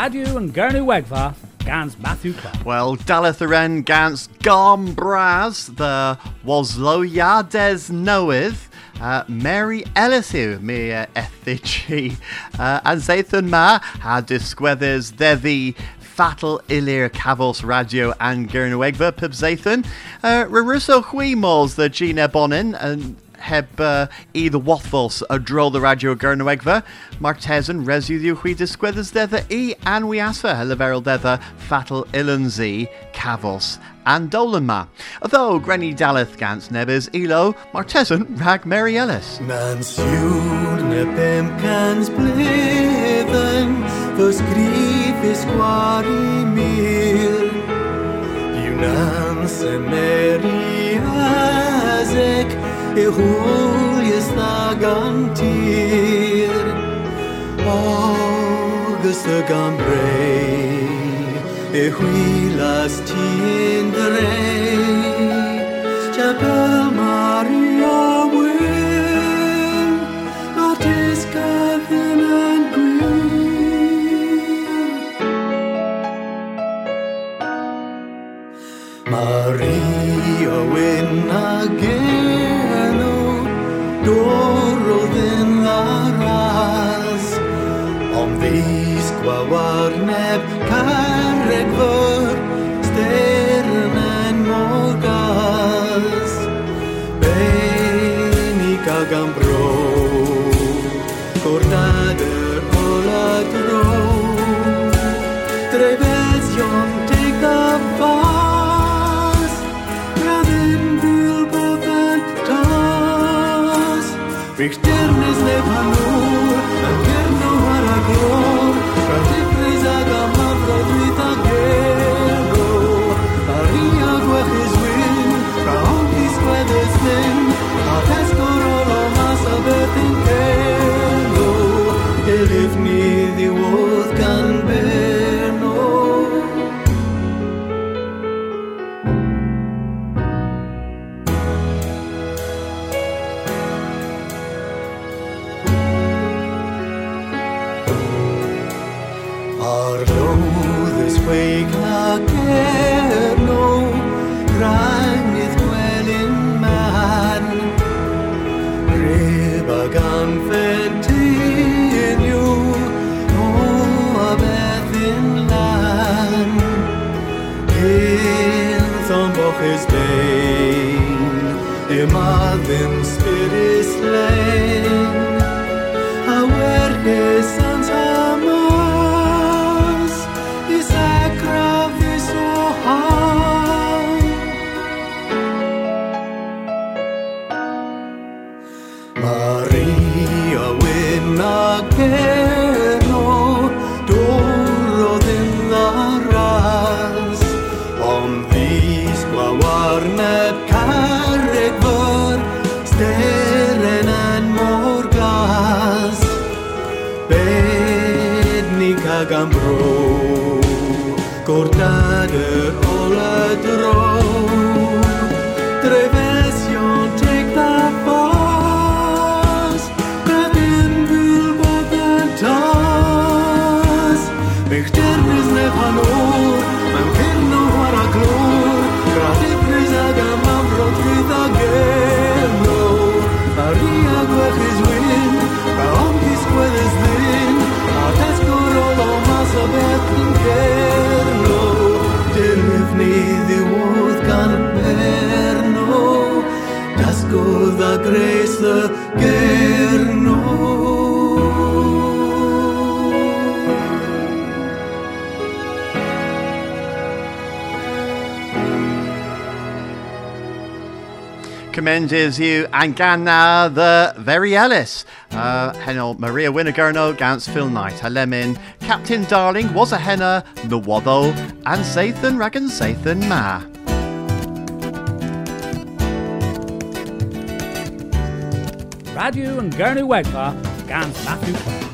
Radio and Gernu Wegva, Gans Matthew Clark. Well, Dalathren Gans Garm Braz, the Wasloya Des Noeth, uh, Mary Ellisu, mi uh, ethici, uh, and Zathan Ma, ha disgwedders devi fatal ilir cavos radio and Gernwegva pib Zathan, uh, Raruso Huimos, the Gina Bonin, and heb uh, i wathfos a droll the radio Gernwegva, Martesan resu the hui disgwedders dether i anwiasa heleveril dether fatal ilanzi cavos and Dolanma. Although Granny Daleth Gans Nebes Elo, Martesan Rag Mary Ellis. Mans jurne pemkans bleven, förskrifis kvar i mir. Junans en Mary Azek, e huljes nagantir. Augusta Gambrei, e huilas Chapel Maria and Gwyn a genw Dorodd yn aras Ond ddys gwawarneb Carreg fyr Stern yn morgas Benig ag bro Gornad yr ola dro Bych Commendes you and Ganna the very Ellis. Uh, Maria Winagurno Gans Phil Knight. Halemin Captain Darling was a henna the Nawado and Sathan Ragan Sathan Ma. Radio and Gurnu Wegva, Gans Matthew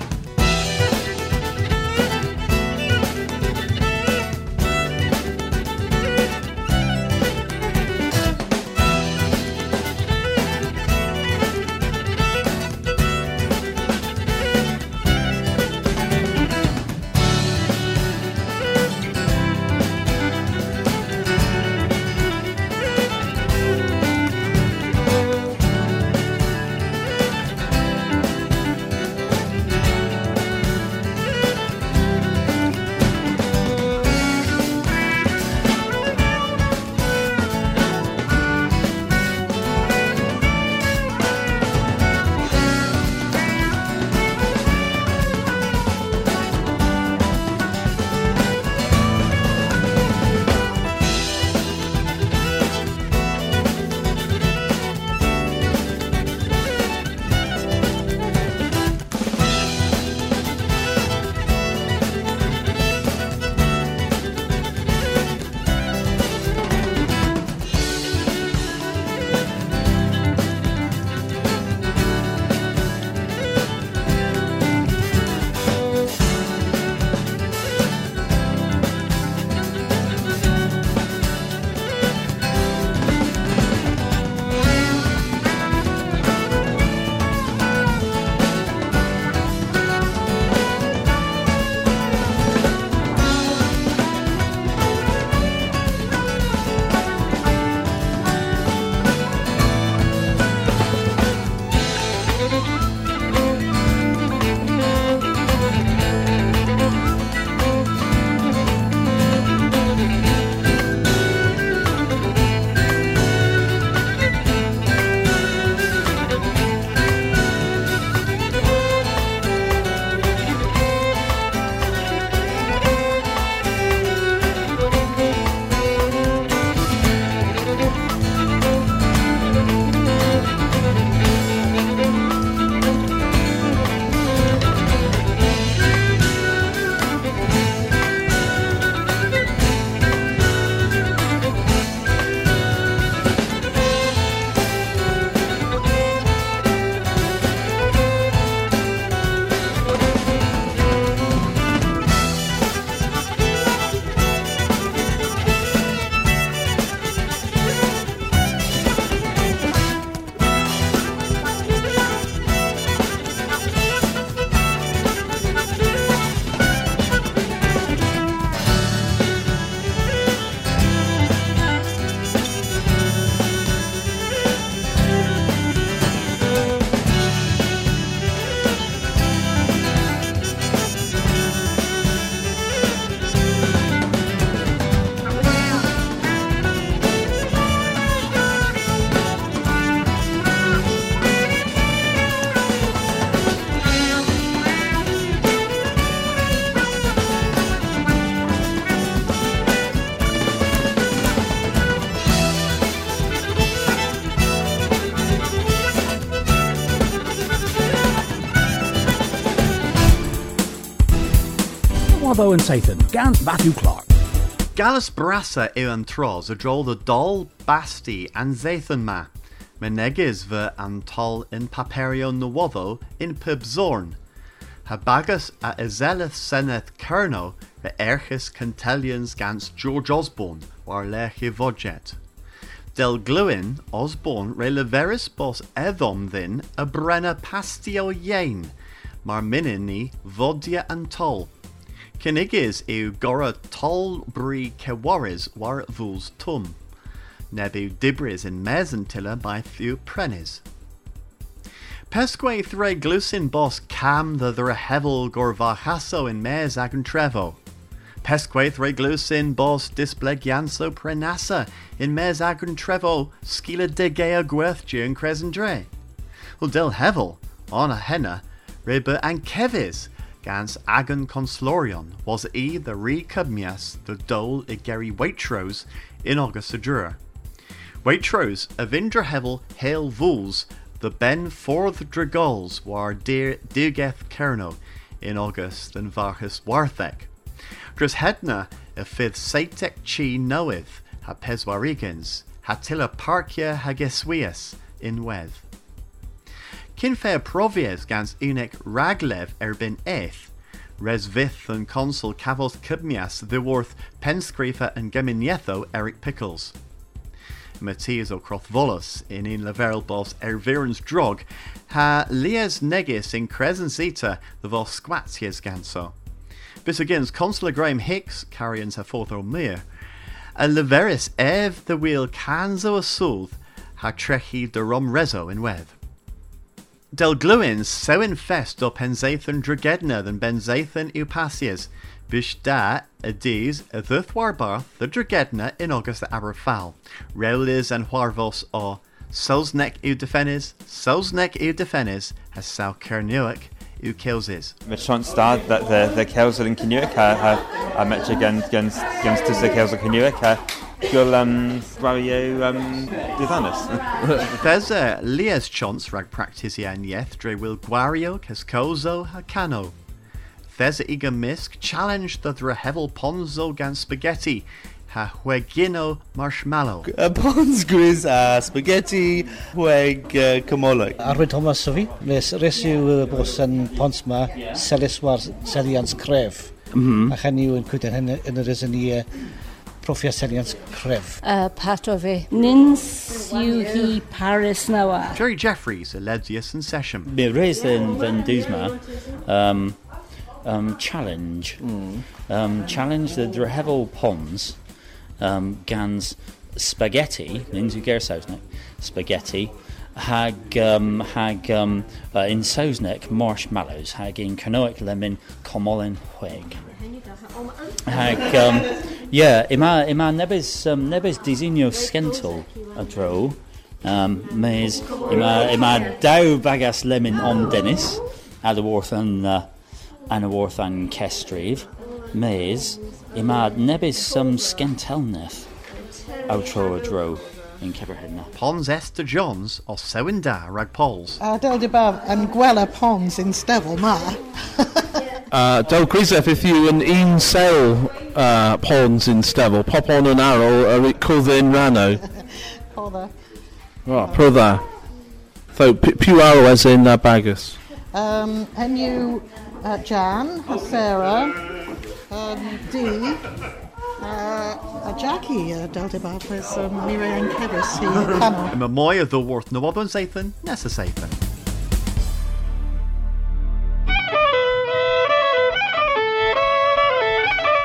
Swabo and Sathan, Gans Matthew Clark. Galas brasa yw yn tros y drol y dol basti and zaethon ma. Meneges fy antol in paperio nywoddo in pub zorn. Habagus a ezeleth seneth kerno y erchus cantellians gans George Osborne war lech i. Del glywin Osborne re leveris bos eddom ddyn y brenna pastio iein, mar minin ni vodia antol. Cynigis yw gora tol cewaris war fwls tum. Neb yw dibris in tila baith yw prenis. Pesque thre glusin bos cam the the hevel gorvachaso in mes ag yn trefo. Pesque thre glusin bos displegianso prenasa in mes ag yn trefo skila de gea gwerthgi yn crescendre. Wel del hevel, on a henna, reba and kevis, gans agan conslorion was e the re cubmias the dole igeri geri Waitrose in August adjura. Waitrose a vindra hevel hail vuls the ben forth dragols war dear digeth kerno in August and varhus warthek. Dres hedna a fifth satek chi knoweth ha peswarigans hatilla parkia hageswias in weth. Kinfair provies gans unek raglev erbin eth, res vith and consul cavos the worth penscrifa and geminietho Eric Pickles. Matthias o Crothvolus in in leverel bos ervirens drog ha lies negis in crescensita the vos squatias ganso. Bis against consular Graham Hicks carrions her forth o mere, and leveris ev the wheel canzo a sooth ha trechi de rom rezo in weth. Del gluins so infest o penzathon dragedna than benzathon upasias, bish da a dees a thuthwar the dragedna in August the aberfal, reulis and huarvos o Selsnek u defenis, Selsnek u defenis, has sal cernuic u kilsis. Sians da that the the Celsel yn Cynwyc a, a, a metr gan gan gan tys the Celsel Cynwyc Gwyl um, gwario um, diddannus. There's uh, a Lia's chance rag practice ian yeth dre will gwario cascozo hacano. There's a eager misk challenge the drehevel ponzo gan spaghetti ha huegino marshmallow. A pons gris a spaghetti hweg uh, cymolwg. Arwyd Thomas o fi. Res, res yw uh, bos yn pons ma selis war selians cref. Mm -hmm. A chan yw yn cwyden hyn yn yr ysyn i uh, proffia selians cref. Uh, pat o fe. Nins yw Paris nawa. Jerry Jeffries, a Ledsius and Session. Mi reis yn fy dwsma um, um, challenge. Mm. Um, challenge the Drehefel Pons um, gans spaghetti, nins yw spaghetti, hag, um, hag um, uh, in sausnek marshmallows, hag in canoic lemon comolin hweg. Hag, um, yeah, ima, ima nebys, um, nebys disinio skentol a dro, um, mes, ima, ima daw bagas lemon on Dennis, a dy warth yn, uh, an y warth an cestrif, mes, ima nebys um, skentelneth, outro a dro in Ceberhedna. Pons Esther Johns o Sewin Da rag pols. A del de baf yn gwela pons in stefel ma. Uh, Del Grisef, if you an un sale uh, pawns in Stevel, pop on an arrow, a it cwddyn rano. Codda. Oh, pro dda. So, p- pew arrow as in uh, bagus. Um, Henyw uh, Jan, a Sarah, um, Dee, uh, a Jackie uh, del de baf as um, Mireille and Kevis i canol. Yma mwy o ddwrth newodon Zathan, nesa Zathan.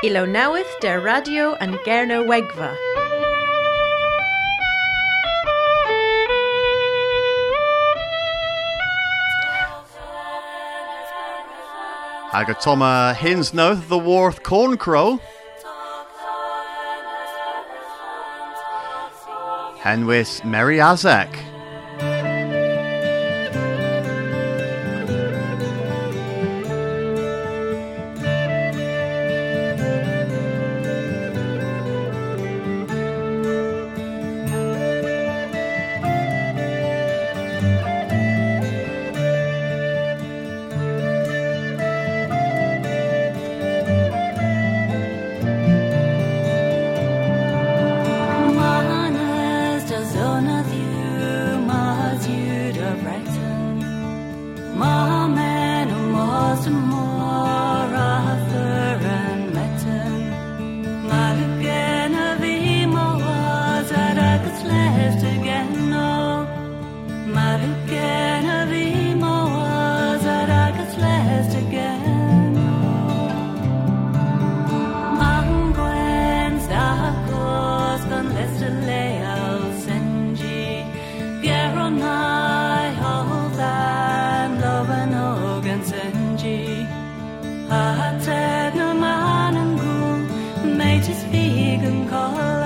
Ilo newydd der radio yn Gerno Wegfa. Ag y toma hins noth the worth corn crow. Henwys Is vegan no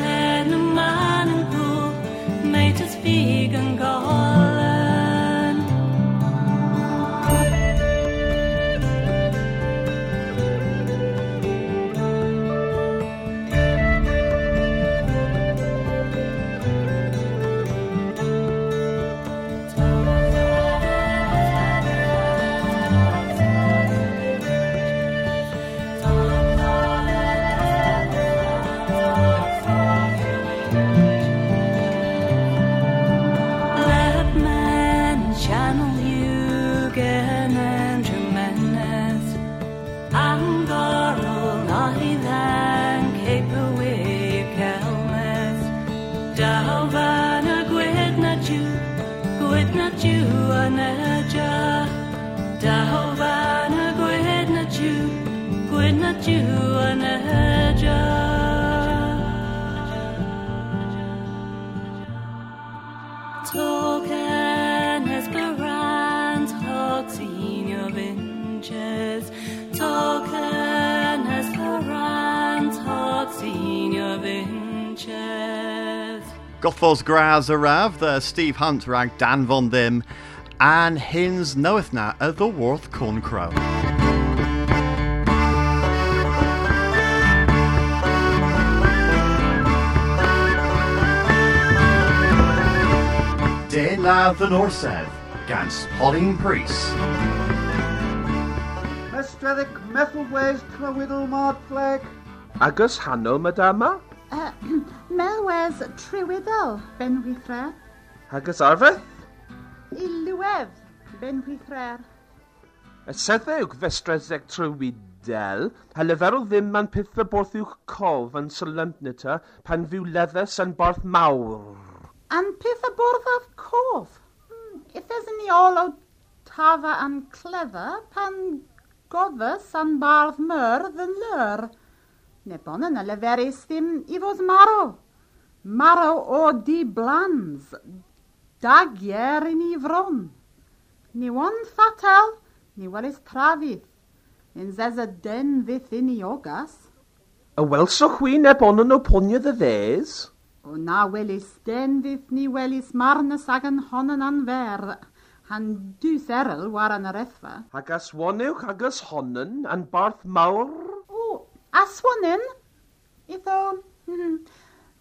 man gwydna ju aneja. Dalvana gwydna ju, gwydna ju aneja. Token Gothos Graz Arav, the Steve Hunt rag Dan Von Dim, and Hins knoweth na of the Worth Corn Crow. De ladd yn orsedd, gan Spotting Priest. Mestredig Methelwes Clywydl Mordfleg. Agus hanno, madama? Uh, Hanes triwyddol, Benwithrer. Hages arfeth? Ilwedd, Benwithrer. Y seddewg festreddeg trywydel, a leferol ddim ma'n pithau borth uwch cof yn solemnita pan fyw leddys yn borth mawr. An peth y borth af cof? Hmm, yn ni ôl o tafa an clefa pan goddys an barth myrdd yn lyr. Ne bon yn y leferus ddim i fod marw. Marw o di blans. Dagier yn i fron. Ni wan fatal, ni welys trafydd. Yn zes y den fydd yn i ogas. Y welswch wi neb on yn o ponydd y ddes? O na welys den fydd ni welys marnys ag yn honan an fer. Han dws erl war an yr ethfa. Agus wanewch agus honnen yn barth mawr? O, aswanen? Iddo... hmm,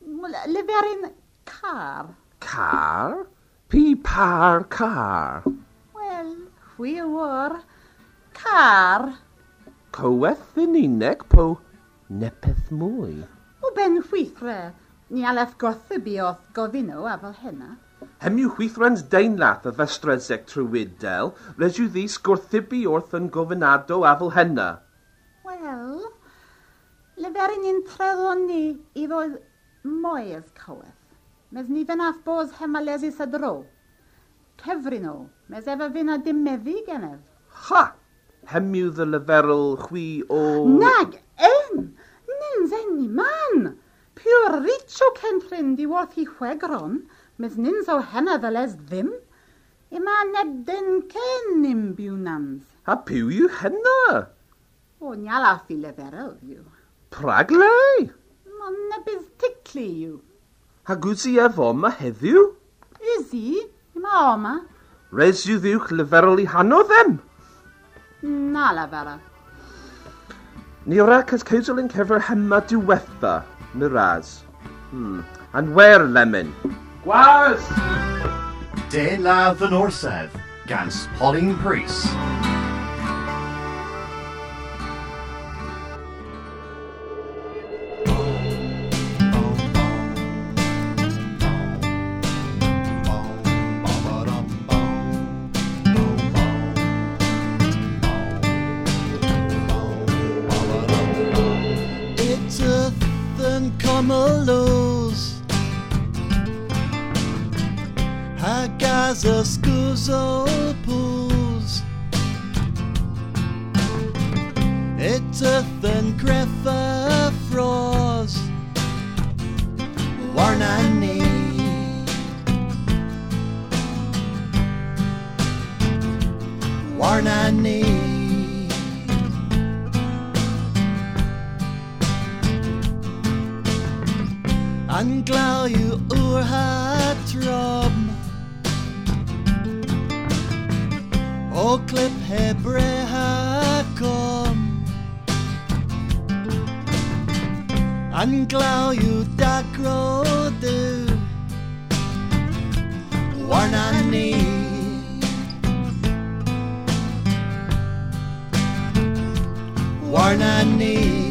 Leferyn car. Car? Pi par car? Wel, hwy o'r car. Cyweth yn unig po nepeth mwy. O ben chwythre, ni alaf gothybu oedd gofyn o a fel hynna. yw chwithren's deinlath y festresec trwyd del, yw ddys gwrthybu wrth yn gofynado a fel hynna. Wel, leferyn i'n treddon ni i fod moes cyweth. Mes ni fan af bos hemalesu sa dro. Cefrin o, mes efo fyna dim meddu genef. Ha! Hem yw dy leferol chwi o... Nag, en! Nins en ni man! Pure rich o centrin di worth i chwegron, mes nins o henna ddyles ddim. Ima neb den ken im biwnans. Ha piw yw henna? O, niala fi leferel yw. Praglei? na bydd ticlu yw. Ha wyt ti ar foma heddiw? Ys i, mae oma. Res yw ddiwch lyferol i hanodd em? Na lyferol. Ni ora cascadol yn cyfer hema diwetha, miraz. Hmm. And where, Lemon? Gwaz! De la Fy Norsedd, gan Pauline Priest. Hagaza scuso pools Iteth and greffa Anglau you ur hatrom O clip hebreha kom. Anglau you dacro du Warnani Warnani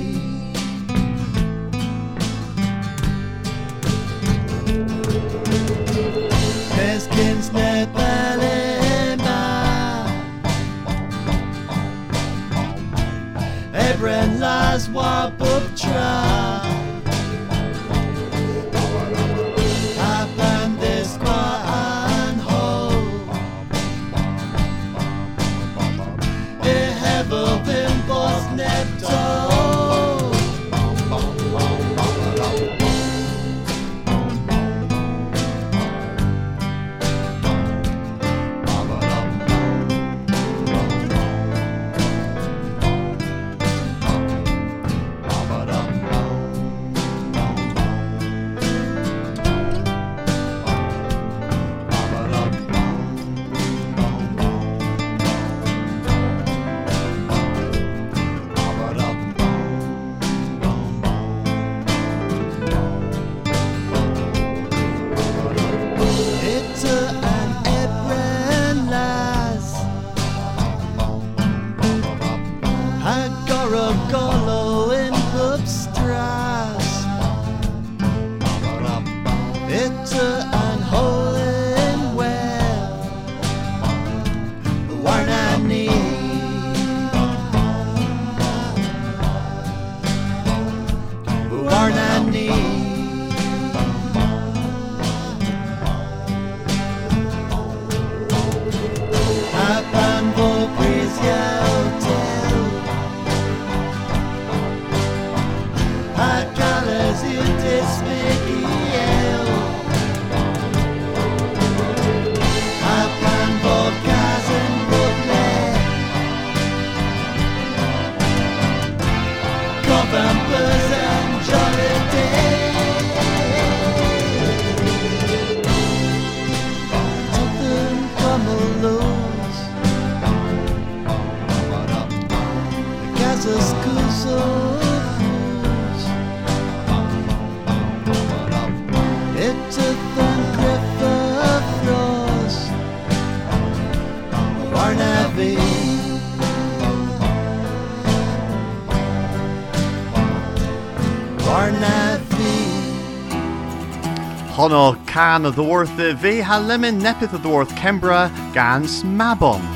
can of the worth vi ha lemon nepith of the worth Kembra gans mabon.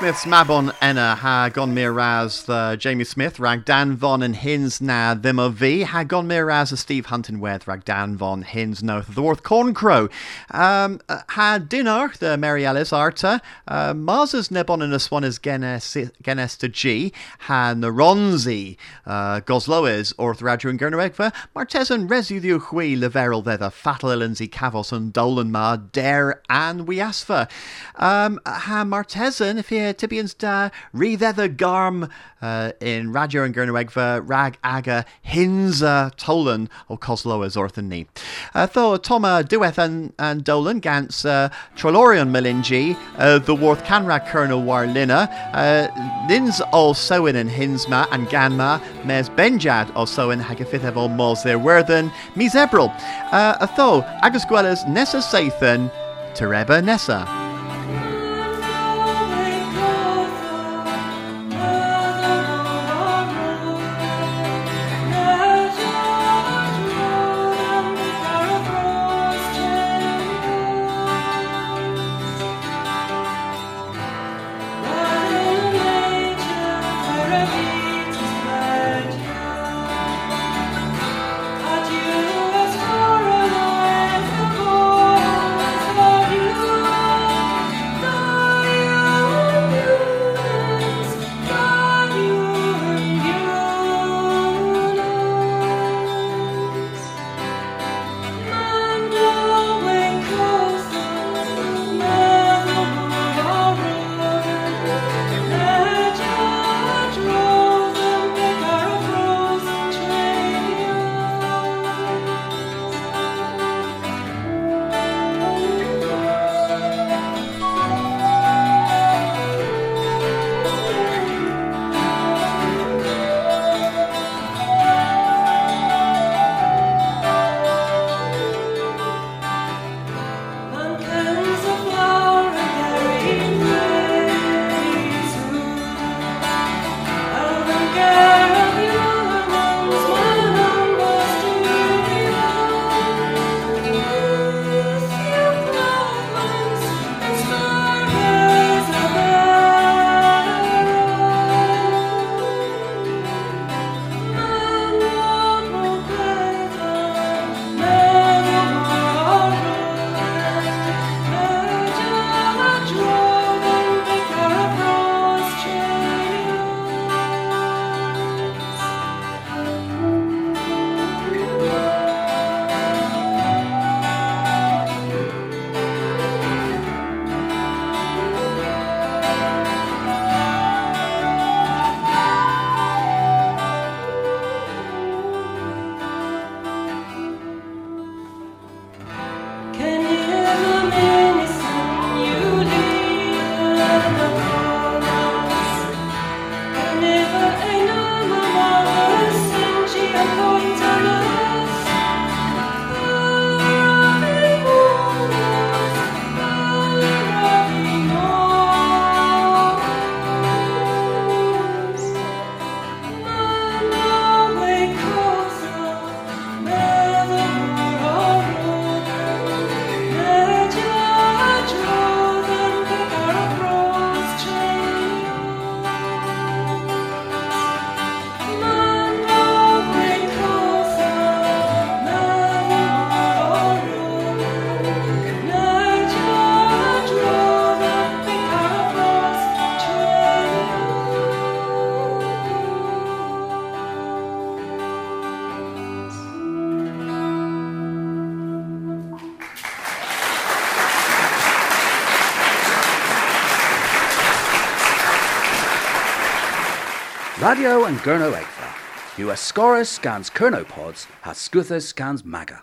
Smith's Mabon Enna ha gon mir the Jamie Smith rag Dan Von and Hins na them of V ha gon mir the Steve Hunting Weth rag Dan Von Hins of the Worth Corn Crow. Um, uh, ha dinner the Mary Ellis Arta. Uh, Mars's nebon in a swan is genes to G. Ha Naronzi. Uh, Gosloes orth Radju and Gernowegva Martes and Residu Hui Leverel the Fatal Lindsay Cavos and Dolan Ma Dare and Wiasfa. Um, ha Martesan if you Tibians da Rethether Garm uh, in Radio and Gernowegva Rag Aga Hinza Tolan o Cosloas Orthan uh, Tho Toma Dueth and, Dolan Gans uh, Trolorion Melingi uh, The Worth Canra Colonel Warlina uh, Lins o Sowin and Hinsma and Ganma Mes Benjad o Sowin Hagafith o Mos there Werthen Mis Ebril uh, Atho Agus Gwellas Nessa Sathan Tereba Nessa. Radio and Gurno Egfa. You Ascorus scans Kernopods, has Scuthus scans Maga.